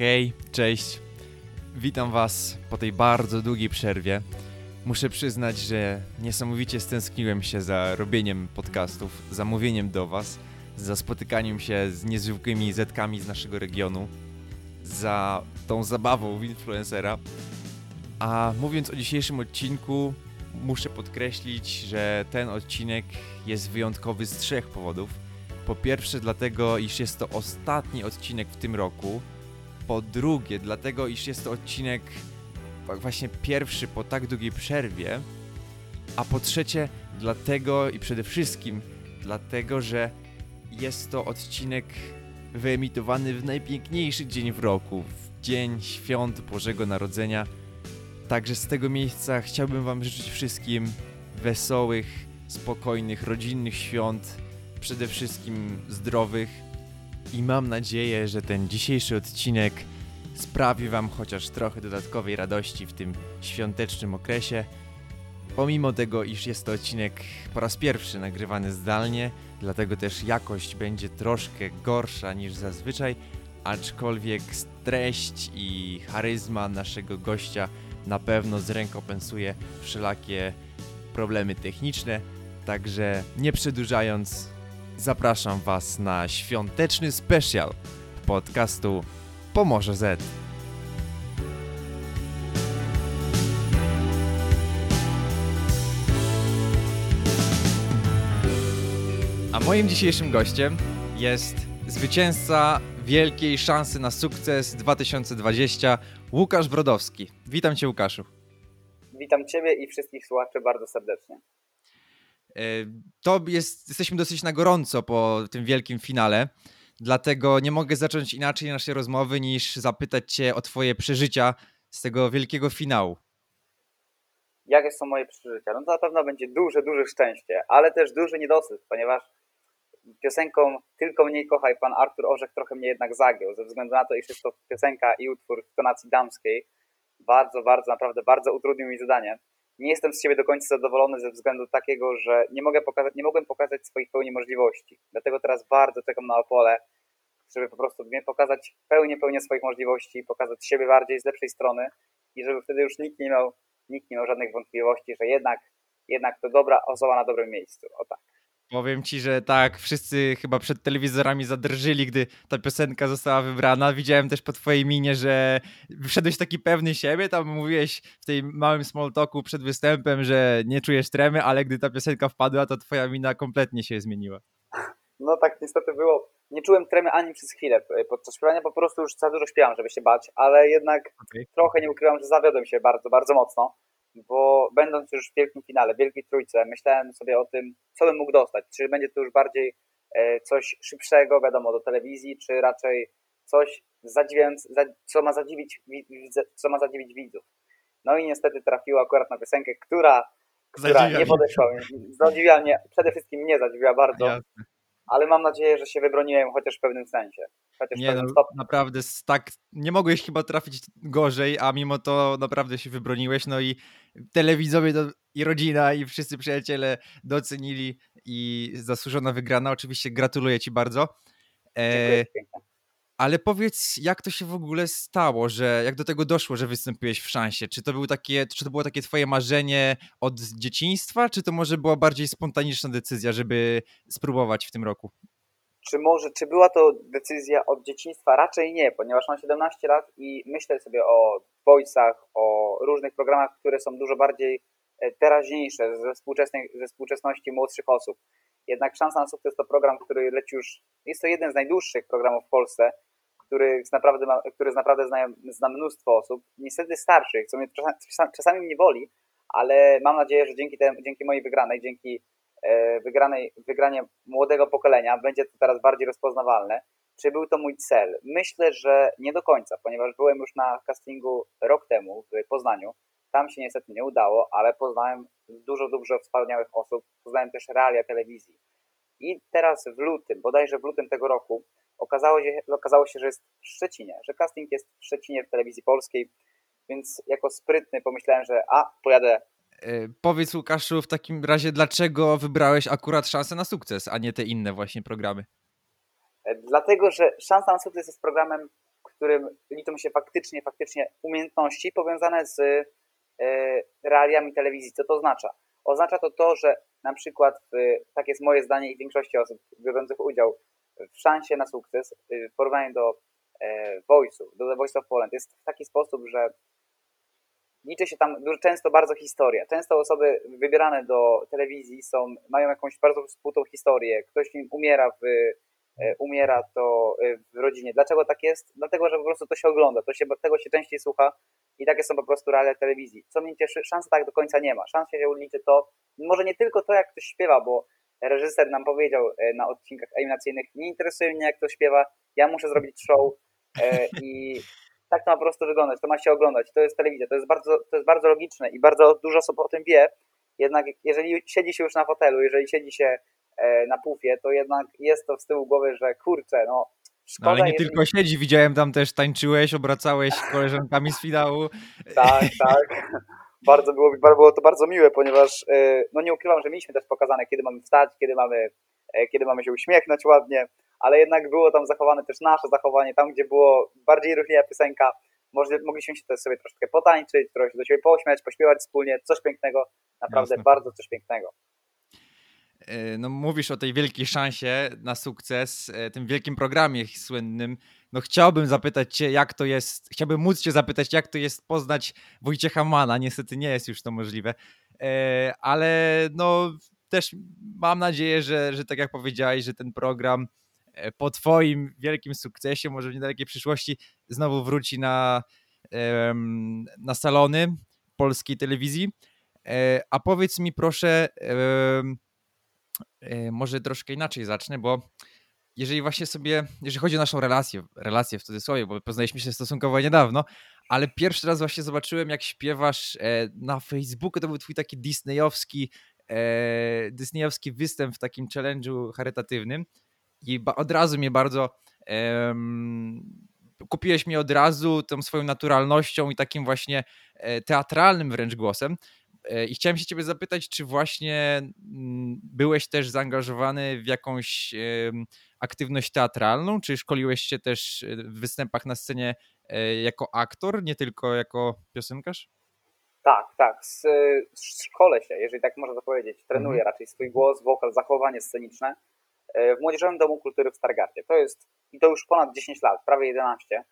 Hej, cześć. Witam Was po tej bardzo długiej przerwie. Muszę przyznać, że niesamowicie stęskniłem się za robieniem podcastów, za mówieniem do Was, za spotykaniem się z niezwykłymi zetkami z naszego regionu, za tą zabawą w influencera. A mówiąc o dzisiejszym odcinku, muszę podkreślić, że ten odcinek jest wyjątkowy z trzech powodów. Po pierwsze, dlatego, iż jest to ostatni odcinek w tym roku. Po drugie, dlatego, iż jest to odcinek właśnie pierwszy po tak długiej przerwie. A po trzecie, dlatego i przede wszystkim dlatego, że jest to odcinek wyemitowany w najpiękniejszy dzień w roku, w dzień świąt Bożego Narodzenia. Także z tego miejsca chciałbym Wam życzyć wszystkim wesołych, spokojnych, rodzinnych świąt, przede wszystkim zdrowych i mam nadzieję, że ten dzisiejszy odcinek sprawi Wam chociaż trochę dodatkowej radości w tym świątecznym okresie. Pomimo tego, iż jest to odcinek po raz pierwszy nagrywany zdalnie, dlatego też jakość będzie troszkę gorsza niż zazwyczaj, aczkolwiek treść i charyzma naszego gościa na pewno zrękopensuje wszelakie problemy techniczne. Także nie przedłużając, zapraszam Was na świąteczny special podcastu Pomorze Z. A moim dzisiejszym gościem jest zwycięzca wielkiej szansy na sukces 2020, Łukasz Brodowski. Witam Cię, Łukaszu. Witam Ciebie i wszystkich słuchaczy bardzo serdecznie. E, to jest, jesteśmy dosyć na gorąco po tym wielkim finale, dlatego nie mogę zacząć inaczej naszej rozmowy niż zapytać Cię o Twoje przeżycia z tego wielkiego finału. Jakie są moje przeżycia? No to na pewno będzie duże, duże szczęście, ale też duży niedosyt, ponieważ piosenką Tylko mniej kochaj pan Artur Orzech trochę mnie jednak zagiął, ze względu na to, iż jest to piosenka i utwór w tonacji damskiej. Bardzo, bardzo, naprawdę bardzo utrudnił mi zadanie. Nie jestem z siebie do końca zadowolony ze względu takiego, że nie, mogę pokazać, nie mogłem pokazać swoich pełni możliwości. Dlatego teraz bardzo czekam na Opole, żeby po prostu mnie pokazać pełnię, pełnię swoich możliwości, pokazać siebie bardziej z lepszej strony i żeby wtedy już nikt nie miał, nikt nie miał żadnych wątpliwości, że jednak, jednak to dobra osoba na dobrym miejscu. O tak. Powiem ci, że tak, wszyscy chyba przed telewizorami zadrżyli, gdy ta piosenka została wybrana. Widziałem też po twojej minie, że wszedłeś taki pewny siebie, tam mówiłeś w tej małym small talku przed występem, że nie czujesz tremy, ale gdy ta piosenka wpadła, to twoja mina kompletnie się zmieniła. No tak niestety było. Nie czułem tremy ani przez chwilę podczas śpiewania, po prostu już za dużo śpiewam, żeby się bać, ale jednak okay. trochę nie ukrywam, że zawiodłem się bardzo, bardzo mocno bo będąc już w wielkim finale, wielkiej trójce, myślałem sobie o tym, co bym mógł dostać. Czy będzie to już bardziej e, coś szybszego, wiadomo, do telewizji, czy raczej coś co ma zadziwić, co ma zadziwić widzów. No i niestety trafiło akurat na piosenkę, która, która nie podeszła. Zadziwiła mnie, przede wszystkim mnie zadziwiła bardzo. Jasne ale mam nadzieję, że się wybroniłem chociaż w pewnym sensie. Chociaż nie, no, naprawdę tak, nie mogłeś chyba trafić gorzej, a mimo to naprawdę się wybroniłeś, no i telewizowie do, i rodzina i wszyscy przyjaciele docenili i zasłużona wygrana. Oczywiście gratuluję Ci bardzo. E, ale powiedz, jak to się w ogóle stało, że jak do tego doszło, że wystąpiłeś w szansie? Czy to, był takie, czy to było takie twoje marzenie od dzieciństwa, czy to może była bardziej spontaniczna decyzja, żeby spróbować w tym roku? Czy może, czy była to decyzja od dzieciństwa? Raczej nie, ponieważ mam 17 lat i myślę sobie o voice'ach, o różnych programach, które są dużo bardziej e, teraźniejsze ze, współczesnej, ze współczesności młodszych osób. Jednak Szansa na Sukces to program, który leci już, jest to jeden z najdłuższych programów w Polsce, który naprawdę, ma, który naprawdę zna, zna mnóstwo osób, niestety starszych, co mnie czasami, czasami mnie boli, ale mam nadzieję, że dzięki, temu, dzięki mojej wygranej, dzięki e, wygranej, wygranie młodego pokolenia będzie to teraz bardziej rozpoznawalne. Czy był to mój cel? Myślę, że nie do końca, ponieważ byłem już na castingu rok temu w Poznaniu. Tam się niestety nie udało, ale poznałem dużo, dużo wspaniałych osób. Poznałem też realia telewizji. I teraz w lutym, bodajże w lutym tego roku, okazało się, okazało się, że jest w Szczecinie, że casting jest w Szczecinie w telewizji polskiej, więc jako sprytny pomyślałem, że a, pojadę. E, powiedz Łukaszu w takim razie, dlaczego wybrałeś akurat szansę na sukces, a nie te inne właśnie programy? E, dlatego, że Szansa na sukces jest programem, którym liczą się faktycznie, faktycznie umiejętności powiązane z e, realiami telewizji. Co to oznacza? Oznacza to to, że na przykład, tak jest moje zdanie i większości osób biorących udział w szansie na sukces w porównaniu do Voice'u, do The Voice of Poland jest w taki sposób, że liczy się tam często bardzo historia. Często osoby wybierane do telewizji są, mają jakąś bardzo spłutą historię. Ktoś im umiera w, e, umiera to e, w rodzinie. Dlaczego tak jest? Dlatego, że po prostu to się ogląda, to się, tego się częściej słucha i takie są po prostu realia telewizji. Co mnie cieszy, szans tak do końca nie ma. Szans się liczy to, może nie tylko to, jak ktoś śpiewa, bo reżyser nam powiedział e, na odcinkach eliminacyjnych, nie interesuje mnie, jak ktoś śpiewa, ja muszę zrobić show i tak to ma po prostu wyglądać, to ma się oglądać, to jest telewizja, to jest bardzo, to jest bardzo logiczne i bardzo dużo osób o tym wie, jednak jeżeli siedzi się już na fotelu, jeżeli siedzi się e, na pufie, to jednak jest to z tyłu głowy, że kurczę, no Szkoda, no, ale nie jeżeli... tylko siedzi, widziałem tam też tańczyłeś, obracałeś koleżankami z finału. Tak, tak. Bardzo było, było to bardzo miłe, ponieważ e, no nie ukrywam, że mieliśmy też pokazane, kiedy mamy wstać, kiedy mamy, e, kiedy mamy się uśmiechnąć ładnie ale jednak było tam zachowane też nasze zachowanie, tam gdzie było bardziej ruchliwa piosenka, może, mogliśmy się też sobie troszeczkę potańczyć, trochę się do siebie pośmiać, pośpiewać wspólnie, coś pięknego, naprawdę Jasne. bardzo coś pięknego. E, no mówisz o tej wielkiej szansie na sukces, tym wielkim programie słynnym. No chciałbym zapytać cię, jak to jest, chciałbym móc cię zapytać, jak to jest poznać Wojciecha Mana. Niestety nie jest już to możliwe, e, ale no też mam nadzieję, że, że tak jak powiedziałeś, że ten program E, po Twoim wielkim sukcesie, może w niedalekiej przyszłości, znowu wróci na, na salony polskiej telewizji. E, a powiedz mi proszę, może troszkę inaczej zacznę, bo jeżeli właśnie sobie, jeżeli chodzi o naszą relację, relację w cudzysłowie, bo poznaliśmy się stosunkowo niedawno, ale pierwszy raz właśnie zobaczyłem, jak śpiewasz na Facebooku, to był twój taki disneyowski, disneyowski występ w takim challenge'u charytatywnym i od razu mnie bardzo um, kupiłeś mnie od razu tą swoją naturalnością i takim właśnie e, teatralnym wręcz głosem. E, I chciałem się ciebie zapytać, czy właśnie mm, byłeś też zaangażowany w jakąś aktywność teatralną, czy szkoliłeś się też e, w występach na scenie jako aktor, nie tylko jako piosenkarz? Tak, tak. Szkolę się, jeżeli tak można to powiedzieć. Trenuję mhm. raczej swój głos, wokal, zachowanie sceniczne. E, w Młodzieżowym Domu Kultury w Stargardzie. To jest, i to już ponad 10 lat, prawie 11.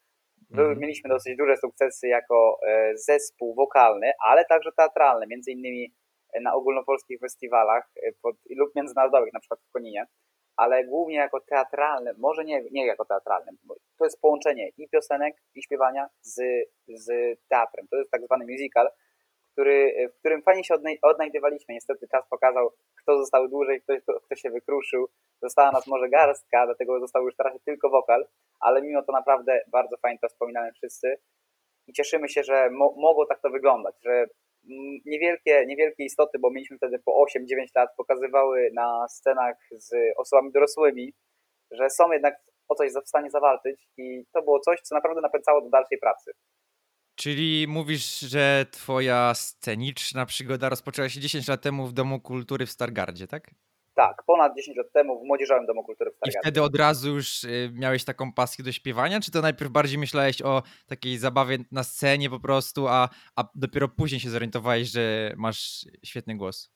Mhm. Mieliśmy dosyć duże sukcesy jako e, zespół wokalny, ale także teatralny, między innymi e, na ogólnopolskich festiwalach pod, lub międzynarodowych, na przykład w Koninie, ale głównie jako teatralny, może nie, nie jako teatralny, to jest połączenie i piosenek, i śpiewania z, z teatrem. To jest tak zwany musical, który, w którym fajnie się odnajdywaliśmy. Niestety czas pokazał, kto został dłużej, kto, kto się wykruszył. Została nas może garstka, dlatego został już teraz tylko wokal, ale mimo to naprawdę bardzo fajnie to wspominamy wszyscy i cieszymy się, że mo mogło tak to wyglądać, że niewielkie, niewielkie istoty, bo mieliśmy wtedy po 8-9 lat, pokazywały na scenach z osobami dorosłymi, że są jednak o coś w stanie zawalczyć i to było coś, co naprawdę napędzało do dalszej pracy. Czyli mówisz, że twoja sceniczna przygoda rozpoczęła się 10 lat temu w Domu Kultury w Stargardzie, tak? Tak, ponad 10 lat temu w Młodzieżowym Domu Kultury w Stargardzie. I wtedy od razu już y, miałeś taką pasję do śpiewania, czy to najpierw bardziej myślałeś o takiej zabawie na scenie po prostu, a, a dopiero później się zorientowałeś, że masz świetny głos?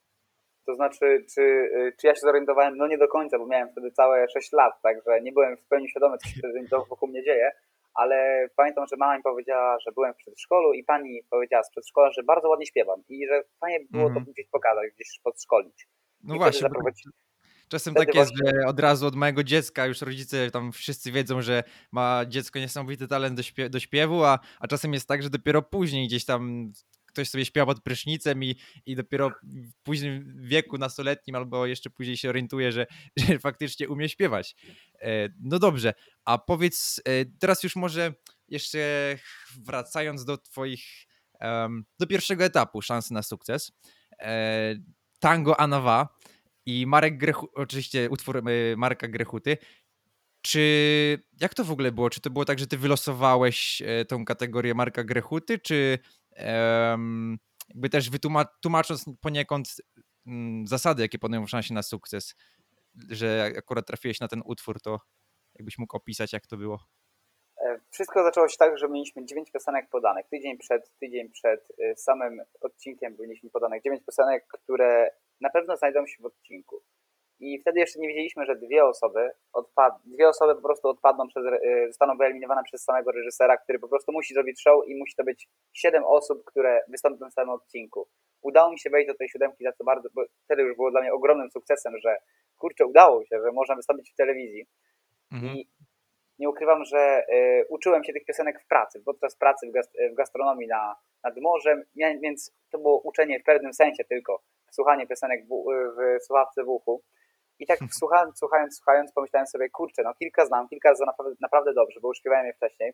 To znaczy, czy, y, czy ja się zorientowałem? No nie do końca, bo miałem wtedy całe 6 lat, także nie byłem w pełni świadomy, co się wtedy wokół mnie dzieje, ale pamiętam, że mama mi powiedziała, że byłem w przedszkolu i pani powiedziała z przedszkola, że bardzo ładnie śpiewam i że fajnie by było to mhm. gdzieś pokazać, gdzieś podszkolić. No właśnie. Czasem wtedy tak jest, właśnie... że od razu od małego dziecka już rodzice tam wszyscy wiedzą, że ma dziecko niesamowity talent do, śpiew do śpiewu, a, a czasem jest tak, że dopiero później gdzieś tam ktoś sobie śpiewa pod prysznicem i, i dopiero w późnym wieku nastoletnim albo jeszcze później się orientuje, że, że faktycznie umie śpiewać. E, no dobrze, a powiedz e, teraz już może jeszcze wracając do twoich, do pierwszego etapu szansy na sukces. E, Tango Anawa i Marek Grechu, oczywiście utwór Marka Grechuty. Czy jak to w ogóle było? Czy to było tak, że ty wylosowałeś tą kategorię Marka Grechuty, czy jakby też wytłumacząc poniekąd mm, zasady, jakie w szansie na sukces, że akurat trafiłeś na ten utwór, to jakbyś mógł opisać, jak to było? Wszystko zaczęło się tak, że mieliśmy 9 piosenek podanych. Tydzień przed, tydzień przed e, samym odcinkiem mieliśmy podanych 9 piosenek, które na pewno znajdą się w odcinku. I wtedy jeszcze nie wiedzieliśmy, że dwie osoby odpad dwie osoby po prostu odpadną przez, e, zostaną wyeliminowane przez samego reżysera, który po prostu musi zrobić show i musi to być 7 osób, które wystąpią w samym odcinku. Udało mi się wejść do tej siódemki, za co bardzo, bo wtedy już było dla mnie ogromnym sukcesem, że kurczę, udało się, że można wystąpić w telewizji. Mhm. I nie ukrywam, że y, uczyłem się tych piosenek w pracy, podczas pracy w, gast w gastronomii na, nad morzem, więc to było uczenie w pewnym sensie tylko, słuchanie piosenek w, w słuchawce w uchu. I tak słuchając, słuchając, słuchając, pomyślałem sobie, kurczę, no kilka znam, kilka znam naprawdę, naprawdę dobrze, bo już śpiewałem je wcześniej,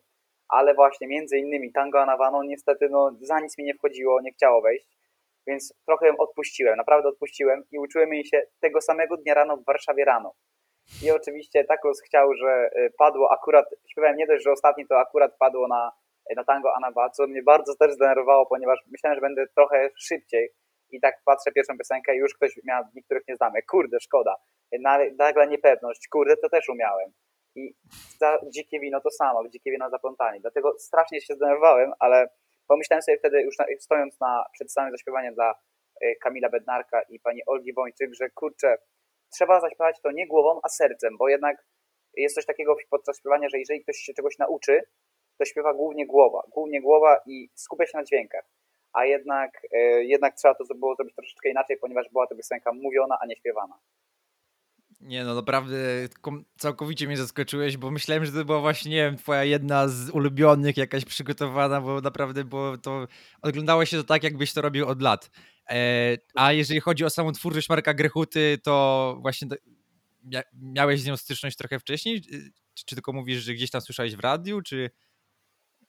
ale właśnie między innymi Tango Anawano niestety no, za nic mi nie wchodziło, nie chciało wejść, więc trochę odpuściłem, naprawdę odpuściłem i uczyłem jej się tego samego dnia rano w Warszawie rano. I oczywiście tak los chciał, że y, padło akurat, śpiewałem nie dość, że ostatni to akurat padło na, na tango Anaba, co mnie bardzo też zdenerwowało, ponieważ myślałem, że będę trochę szybciej i tak patrzę pierwszą piosenkę i już ktoś miał, niektórych nie znamy, kurde, szkoda. Nagle niepewność, kurde, to też umiałem. I za dzikie wino to samo, dzikie wino zaplątanie. Dlatego strasznie się zdenerwowałem, ale pomyślałem sobie wtedy, już stojąc na, przed samym zaśpiewaniem dla y, Kamila Bednarka i pani Olgi Wończyk, że kurczę, trzeba zaśpiewać to nie głową, a sercem, bo jednak jest coś takiego podczas śpiewania, że jeżeli ktoś się czegoś nauczy, to śpiewa głównie głowa, głównie głowa i skupia się na dźwiękach. A jednak, e, jednak trzeba to było zrobić troszeczkę inaczej, ponieważ była to piosenka mówiona, a nie śpiewana. Nie no, naprawdę całkowicie mnie zaskoczyłeś, bo myślałem, że to była właśnie, nie wiem, twoja jedna z ulubionych, jakaś przygotowana, bo naprawdę było to, oglądało się to tak, jakbyś to robił od lat. E, a jeżeli chodzi o samą twórczość Marka Grechuty, to właśnie miałeś z nią styczność trochę wcześniej? Czy, czy tylko mówisz, że gdzieś tam słyszałeś w radiu, czy...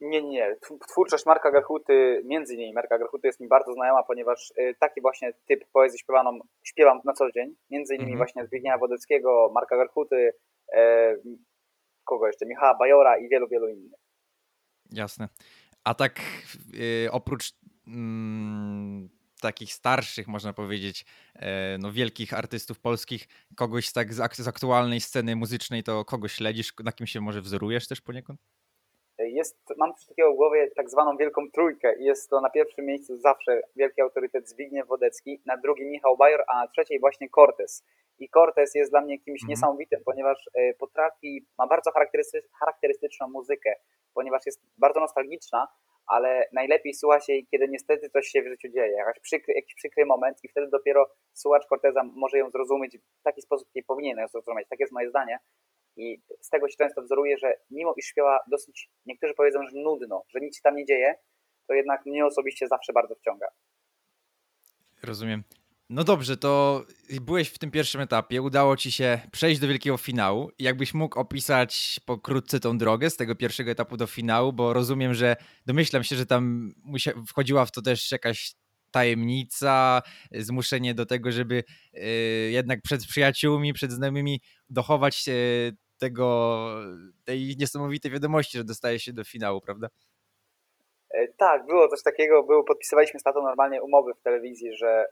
Nie, nie. Twórczość Marka Grechuty, między innymi Marka Grechuty jest mi bardzo znajoma, ponieważ y, taki właśnie typ poezji śpiewaną śpiewam na co dzień. Między innymi mhm. właśnie Zbigniewa Wodeckiego, Marka Grechuty, e, kogo jeszcze, Michała Bajora i wielu, wielu innych. Jasne. A tak y, oprócz mm, takich starszych, można powiedzieć, e, no, wielkich artystów polskich, kogoś tak z, z aktualnej sceny muzycznej, to kogoś śledzisz, na kim się może wzorujesz też poniekąd? Jest, mam coś takiego w głowie, tak zwaną wielką trójkę. Jest to na pierwszym miejscu zawsze wielki autorytet Zbigniew Wodecki, na drugim Michał Bajor, a na trzeciej właśnie Cortez. I Cortez jest dla mnie kimś mhm. niesamowitym, ponieważ e, potrafi, ma bardzo charakterystyczną muzykę, ponieważ jest bardzo nostalgiczna, ale najlepiej słucha się jej, kiedy niestety coś się w życiu dzieje, jakiś przykry, jakiś przykry moment i wtedy dopiero słuchacz Corteza może ją zrozumieć w taki sposób, jaki powinien ją zrozumieć. Tak jest moje zdanie. I z tego się często wzoruje, że mimo iż śpiewa dosyć, niektórzy powiedzą, że nudno, że nic się tam nie dzieje, to jednak mnie osobiście zawsze bardzo wciąga. Rozumiem. No dobrze, to byłeś w tym pierwszym etapie, udało ci się przejść do wielkiego finału. Jakbyś mógł opisać pokrótce tą drogę z tego pierwszego etapu do finału, bo rozumiem, że domyślam się, że tam wchodziła w to też jakaś tajemnica, zmuszenie do tego, żeby yy, jednak przed przyjaciółmi, przed znajomymi dochować yy, tego, tej niesamowitej wiadomości, że dostaje się do finału, prawda? E, tak, było coś takiego, było, podpisywaliśmy z tatą normalnie umowy w telewizji, że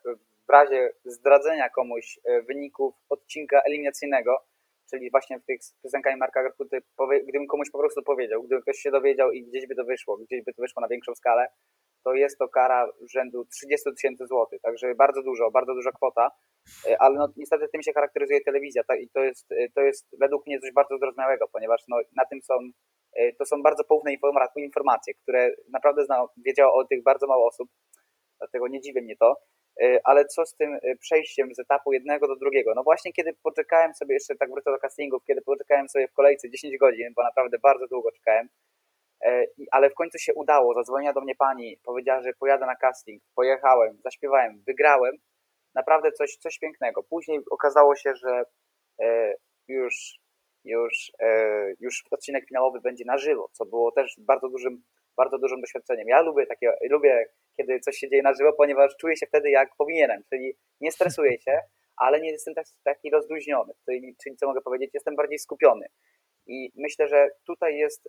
w razie zdradzenia komuś e, wyników odcinka eliminacyjnego, czyli właśnie w tych piosenkami Marka Garkuty, gdybym komuś po prostu powiedział, gdyby ktoś się dowiedział i gdzieś by to wyszło, gdzieś by to wyszło na większą skalę, to jest to kara rzędu 30 tysięcy złotych, także bardzo dużo, bardzo duża kwota, e, ale no, niestety tym się charakteryzuje telewizja tak? i to jest, e, to jest według mnie coś bardzo zrozumiałego, ponieważ no, na tym są, to są bardzo poufne informacje, które naprawdę zna, wiedziało o tych bardzo mało osób, dlatego nie dziwi mnie to, E, ale co z tym e, przejściem z etapu jednego do drugiego? No właśnie, kiedy poczekałem sobie, jeszcze tak wrócę do castingów, kiedy poczekałem sobie w kolejce 10 godzin, bo naprawdę bardzo długo czekałem, e, ale w końcu się udało, zadzwoniła do mnie pani, powiedziała, że pojadę na casting, pojechałem, zaśpiewałem, wygrałem, naprawdę coś, coś pięknego. Później okazało się, że już, już, już odcinek finałowy będzie na żywo, co było też bardzo dużym, bardzo dużym doświadczeniem. Ja lubię takie, lubię kiedy coś się dzieje na żywo, ponieważ czuję się wtedy jak powinienem, czyli nie stresuję się, ale nie jestem taki rozluźniony, czyli, czyli co mogę powiedzieć, jestem bardziej skupiony. I myślę, że tutaj jest,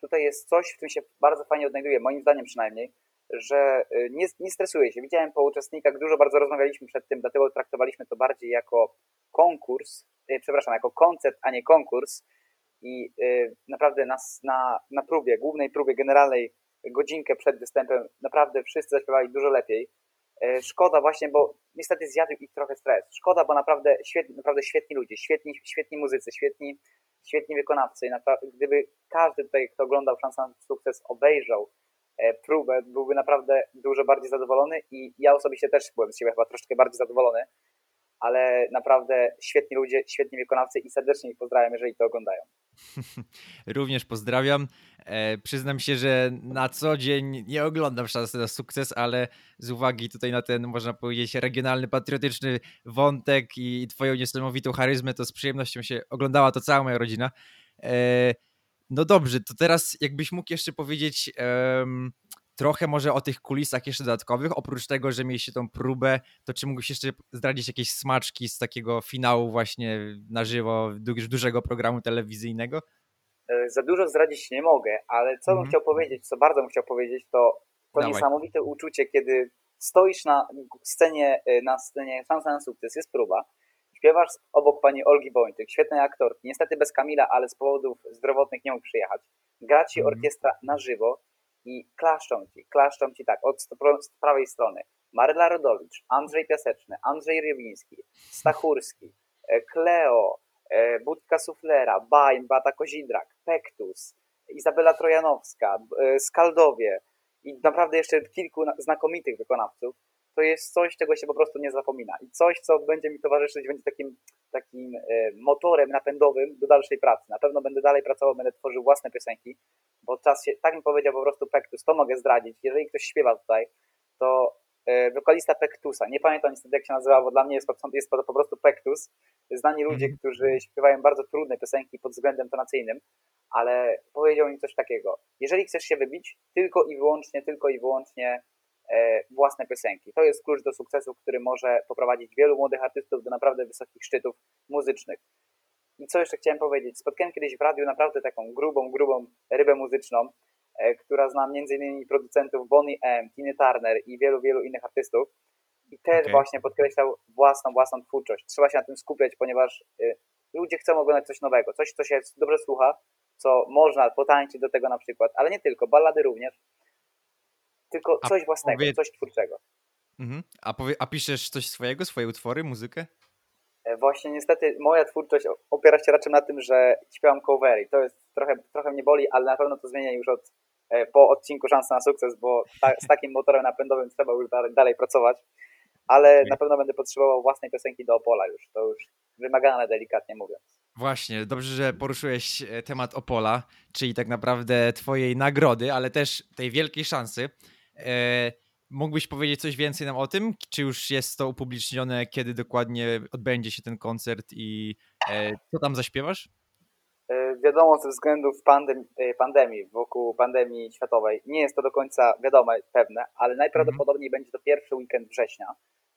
tutaj jest coś, w czym się bardzo fajnie odnajduję, moim zdaniem przynajmniej, że y, nie, nie stresuję się. Widziałem po uczestnikach, dużo bardzo rozmawialiśmy przed tym, dlatego traktowaliśmy to bardziej jako konkurs, y, przepraszam, jako koncert, a nie konkurs, i y, naprawdę na, na, na próbie, głównej próbie generalnej, godzinkę przed występem, naprawdę wszyscy zaśpiewali dużo lepiej. Szkoda właśnie, bo niestety zjadł ich trochę stres. Szkoda, bo naprawdę świetni, naprawdę świetni ludzie, świetni, świetni muzycy, świetni, świetni wykonawcy. Gdyby każdy tutaj, kto oglądał Szansę na Sukces, obejrzał e, próbę, byłby naprawdę dużo bardziej zadowolony i ja osobiście też byłem z siebie chyba troszkę bardziej zadowolony, ale naprawdę świetni ludzie, świetni wykonawcy i serdecznie ich pozdrawiam, jeżeli to oglądają. Również pozdrawiam. E, przyznam się, że na co dzień nie oglądam szansy na sukces, ale z uwagi tutaj na ten, można powiedzieć, regionalny, patriotyczny wątek i twoją niesamowitą charyzmę, to z przyjemnością się oglądała to cała moja rodzina. E, no dobrze, to teraz jakbyś mógł jeszcze powiedzieć trochę może o tych kulisach jeszcze dodatkowych. Oprócz tego, że mieliście tą próbę, to czy mógłbyś jeszcze zdradzić jakieś smaczki z takiego finału właśnie na żywo, dużego programu telewizyjnego? E, za dużo zdradzić nie mogę, ale co bym mhm. chciał powiedzieć, co bardzo bym chciał powiedzieć, to to Dawaj. niesamowite uczucie, kiedy stoisz na scenie, e, na scenie Szansa na sukces, jest próba, śpiewasz obok pani Olgi Bończyk, świetnej aktorki, niestety bez Kamila, ale z powodów zdrowotnych nie mógł przyjechać. Gra ci mhm. orkiestra na żywo i klaszczą ci, klaszczą ci tak, od prawej strony. Maryla Rodowicz, Andrzej Piaseczny, Andrzej Rybiński, Stachurski, e, Kleo, e, Budka Suflera, Bain, Bata Kozidrak, Pektus, Izabela Trojanowska, e, Skaldowie i naprawdę jeszcze kilku znakomitych wykonawców, to jest coś, czego się po prostu nie zapomina i coś, co będzie mi towarzyszyć, będzie takim, takim motorem napędowym do dalszej pracy. Na pewno będę dalej pracował, będę tworzył własne piosenki, bo czas się, tak mi powiedział po prostu Pektus, to mogę zdradzić. Jeżeli ktoś śpiewa tutaj, to e, wokalista Pektusa, nie pamiętam niestety jak się nazywa, bo dla mnie jest jest to po prostu Pektus, znani ludzie, mm. którzy śpiewają bardzo trudne piosenki pod względem tonacyjnym, ale powiedział mi coś takiego, jeżeli chcesz się wybić, tylko i wyłącznie, tylko i wyłącznie e, własne piosenki. To jest klucz do sukcesu, który może poprowadzić wielu młodych artystów do naprawdę wysokich szczytów muzycznych. I co jeszcze chciałem powiedzieć? Spotkałem kiedyś w radiu naprawdę taką grubą, grubą rybę muzyczną, e, która zna m.in. producentów Bonnie M, Tiny Turner i wielu, wielu innych artystów. I też okay. właśnie podkreślał własną, własną twórczość. Trzeba się na tym skupiać, ponieważ y, ludzie chcą oglądać coś nowego, coś, co się dobrze słucha, co można potańczyć do tego na przykład, ale nie tylko, ballady również, tylko coś a własnego, powie... coś twórczego. Mhm. A, powie... a piszesz coś swojego, swoje utwory, muzykę? E, właśnie niestety moja twórczość opiera się raczej na tym, że śpiewam covery. To jest trochę, trochę mnie boli, ale na pewno to zmienia już od, e, po odcinku Szansa na sukces, bo ta, z takim motorem napędowym trzeba już dalej, dalej pracować. Ale na pewno będę potrzebował własnej piosenki do Opola już. To już wymagane delikatnie mówiąc. Właśnie, dobrze, że poruszyłeś e, temat Opola, czyli tak naprawdę twojej nagrody, ale też tej wielkiej szansy. Mógłbyś powiedzieć coś więcej nam o tym? Czy już jest to upublicznione, kiedy dokładnie odbędzie się ten koncert i e, co tam zaśpiewasz? E, wiadomo, ze względów pandem e, pandemii, wokół pandemii światowej, nie jest to do końca wiadome, pewne, ale najprawdopodobniej mhm. będzie to pierwszy weekend września,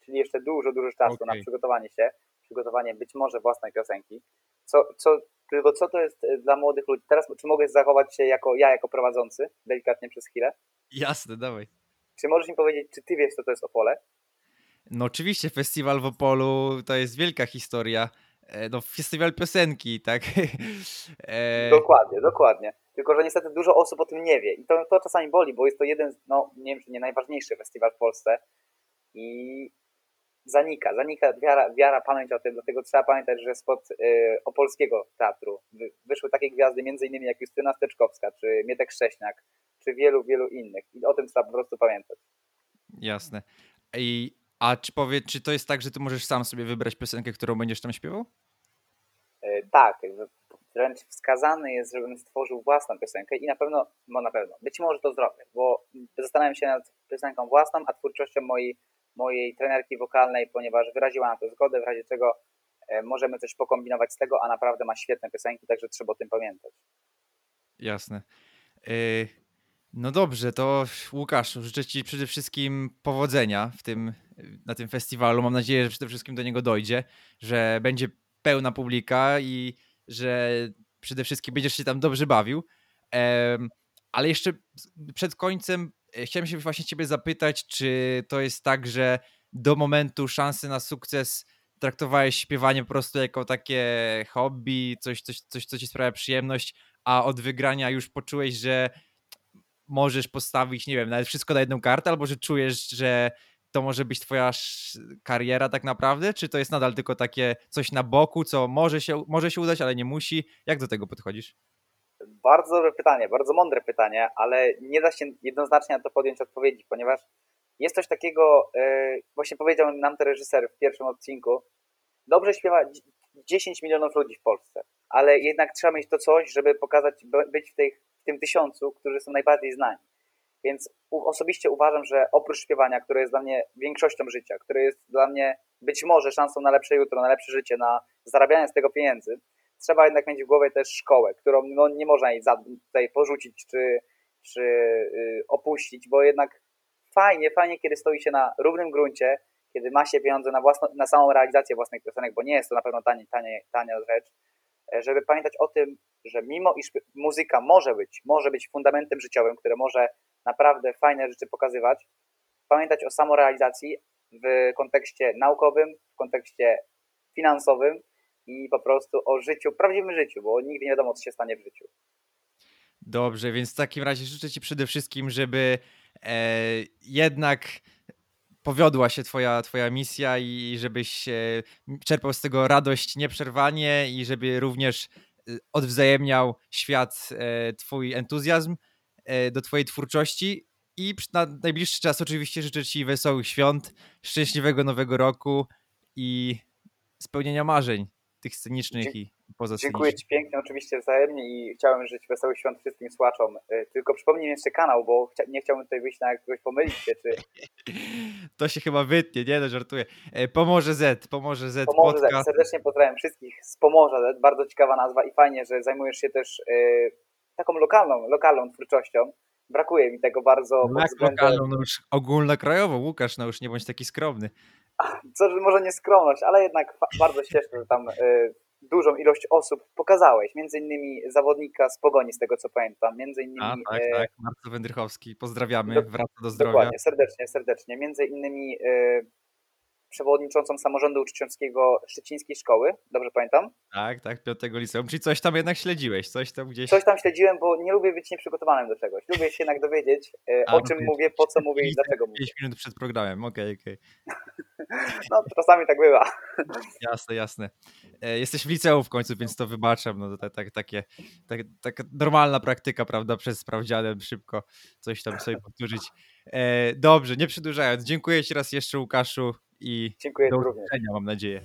czyli jeszcze dużo, dużo czasu okay. na przygotowanie się, przygotowanie być może własnej piosenki. Co, co, tylko co to jest e, dla młodych ludzi? Teraz, czy mogę zachować się jako ja, jako prowadzący, delikatnie przez chwilę? Jasne, dawaj. Czy możesz mi powiedzieć, czy ty wiesz, co to jest Opole? No oczywiście, festiwal w Opolu to jest wielka historia. E, no, festiwal piosenki, tak? e... Dokładnie, dokładnie. Tylko, że niestety dużo osób o tym nie wie. I to, to czasami boli, bo jest to jeden, no nie wiem, czy nie najważniejszy festiwal w Polsce. I zanika, zanika wiara, wiara pamięć o tym, dlatego trzeba pamiętać, że spod y, opolskiego teatru wyszły takie gwiazdy, innymi jak Justyna Steczkowska, czy Mietek Szcześniak, czy wielu, wielu innych. I o tym trzeba po prostu pamiętać. Jasne. I, a czy powiedz, czy to jest tak, że ty możesz sam sobie wybrać piosenkę, którą będziesz tam śpiewał? E, tak, wręcz wskazany jest, żebym stworzył własną piosenkę i na pewno, no na pewno, być może to zrobię, bo zastanawiam się nad piosenką własną, a twórczością mojej, mojej trenerki wokalnej, ponieważ wyraziła na to zgodę, w razie czego e, możemy coś pokombinować z tego, a naprawdę ma świetne piosenki, także trzeba o tym pamiętać. Jasne. Y, no dobrze, to Łukasz, życzę Ci przede wszystkim powodzenia w tym, na tym festiwalu. Mam nadzieję, że przede wszystkim do niego dojdzie, że będzie pełna publika i że przede wszystkim będziesz się tam dobrze bawił. Ale jeszcze przed końcem e, chciałem się właśnie Ciebie zapytać, czy to jest tak, że do momentu szansy na sukces traktowałeś śpiewanie po prostu jako takie hobby, coś, coś, coś co ci sprawia przyjemność, a od wygrania już poczułeś, że możesz postawić, nie wiem, nawet wszystko na jedną kartę, albo że czujesz, że to może być twoja kariera tak naprawdę, czy to jest nadal tylko takie coś na boku, co może się, może się udać, ale nie musi? Jak do tego podchodzisz? Bardzo dobre pytanie, bardzo mądre pytanie, ale nie da się jednoznacznie na to podjąć odpowiedzi, ponieważ jest coś takiego, yy, właśnie powiedział nam ten reżyser w pierwszym odcinku, dobrze śpiewa 10 milionów ludzi w Polsce, ale jednak trzeba mieć to coś, żeby pokazać, być w, tej, w tym tysiącu, którzy są najbardziej znani. Więc osobiście uważam, że oprócz śpiewania, które jest dla mnie większością życia, które jest dla mnie być może szansą na lepsze jutro, na lepsze życie, na zarabianie z tego pieniędzy, trzeba jednak mieć w głowie też szkołę, którą no, nie można jej tutaj porzucić czy, czy yy, opuścić, bo jednak fajnie, fajnie, kiedy stoi się na równym gruncie, kiedy ma się pieniądze na, własno, na samą realizację własnych piosenek, bo nie jest to na pewno tanie, tanie, tania rzecz, e, żeby pamiętać o tym, że mimo iż muzyka może być, może być fundamentem życiowym, które może naprawdę fajne rzeczy pokazywać, pamiętać o samorealizacji w kontekście naukowym, w kontekście finansowym i po prostu o życiu, prawdziwym życiu, bo nigdy nie wiadomo, co się stanie w życiu. Dobrze, więc w takim razie życzę Ci przede wszystkim, żeby e, jednak powiodła się twoja, twoja misja i żebyś e, czerpał z tego radość nieprzerwanie i żeby również e, odwzajemniał świat e, twój entuzjazm do twojej twórczości i na najbliższy czas oczywiście życzę ci wesołych świąt, szczęśliwego nowego roku i spełnienia marzeń tych scenicznych i poza Dziękuję Ci pięknie, oczywiście wzajemnie i chciałem życzyć wesołych świąt wszystkim słuchaczom. Y, tylko przypomnij jeszcze kanał, bo chcia nie chciałbym tutaj wyjść na jakiegoś pomylić się, czy... To się chyba wytnie, nie? No żartuję. E, Pomorze Z, Pomorze Z Pomorze Z. Serdecznie pozdrawiam wszystkich z Pomorza Z. Bardzo ciekawa nazwa i fajnie, że zajmujesz się też y, taką lokalną, lokalną twórczością. Brakuje mi tego bardzo. No jak względem... lokalną, no już ogólnokrajową. Łukasz, no już nie bądź taki skromny. Co, że może nie skromność, ale jednak bardzo cieszę, że tam y, dużą ilość osób pokazałeś, między innymi zawodnika z Pogoni, z tego co pamiętam, między innymi... A, tak, e... tak, Marcin Wędrychowski, pozdrawiamy, do, wraca do zdrowia. Dokładnie, serdecznie, serdecznie, między innymi e... przewodniczącą samorządu uczciowskiego Szczecińskiej Szkoły, dobrze pamiętam? Tak, tak, piątego liceum, czyli coś tam jednak śledziłeś, coś tam gdzieś... Coś tam śledziłem, bo nie lubię być nieprzygotowanym do czegoś, lubię się jednak dowiedzieć, e... A, o czym mówię, po co mówię i dlaczego mówię. 5 minut przed programem, okej, okay, okej. Okay. no, czasami tak bywa. Jasne, jasne. E, jesteś w liceum w końcu, więc to wybaczam. No, to, tak, takie, tak, taka normalna praktyka, prawda, przez sprawdzianem szybko coś tam sobie powtórzyć. E, dobrze, nie przedłużając, dziękuję Ci raz jeszcze Łukaszu i dziękuję do usłyszenia, mam nadzieję.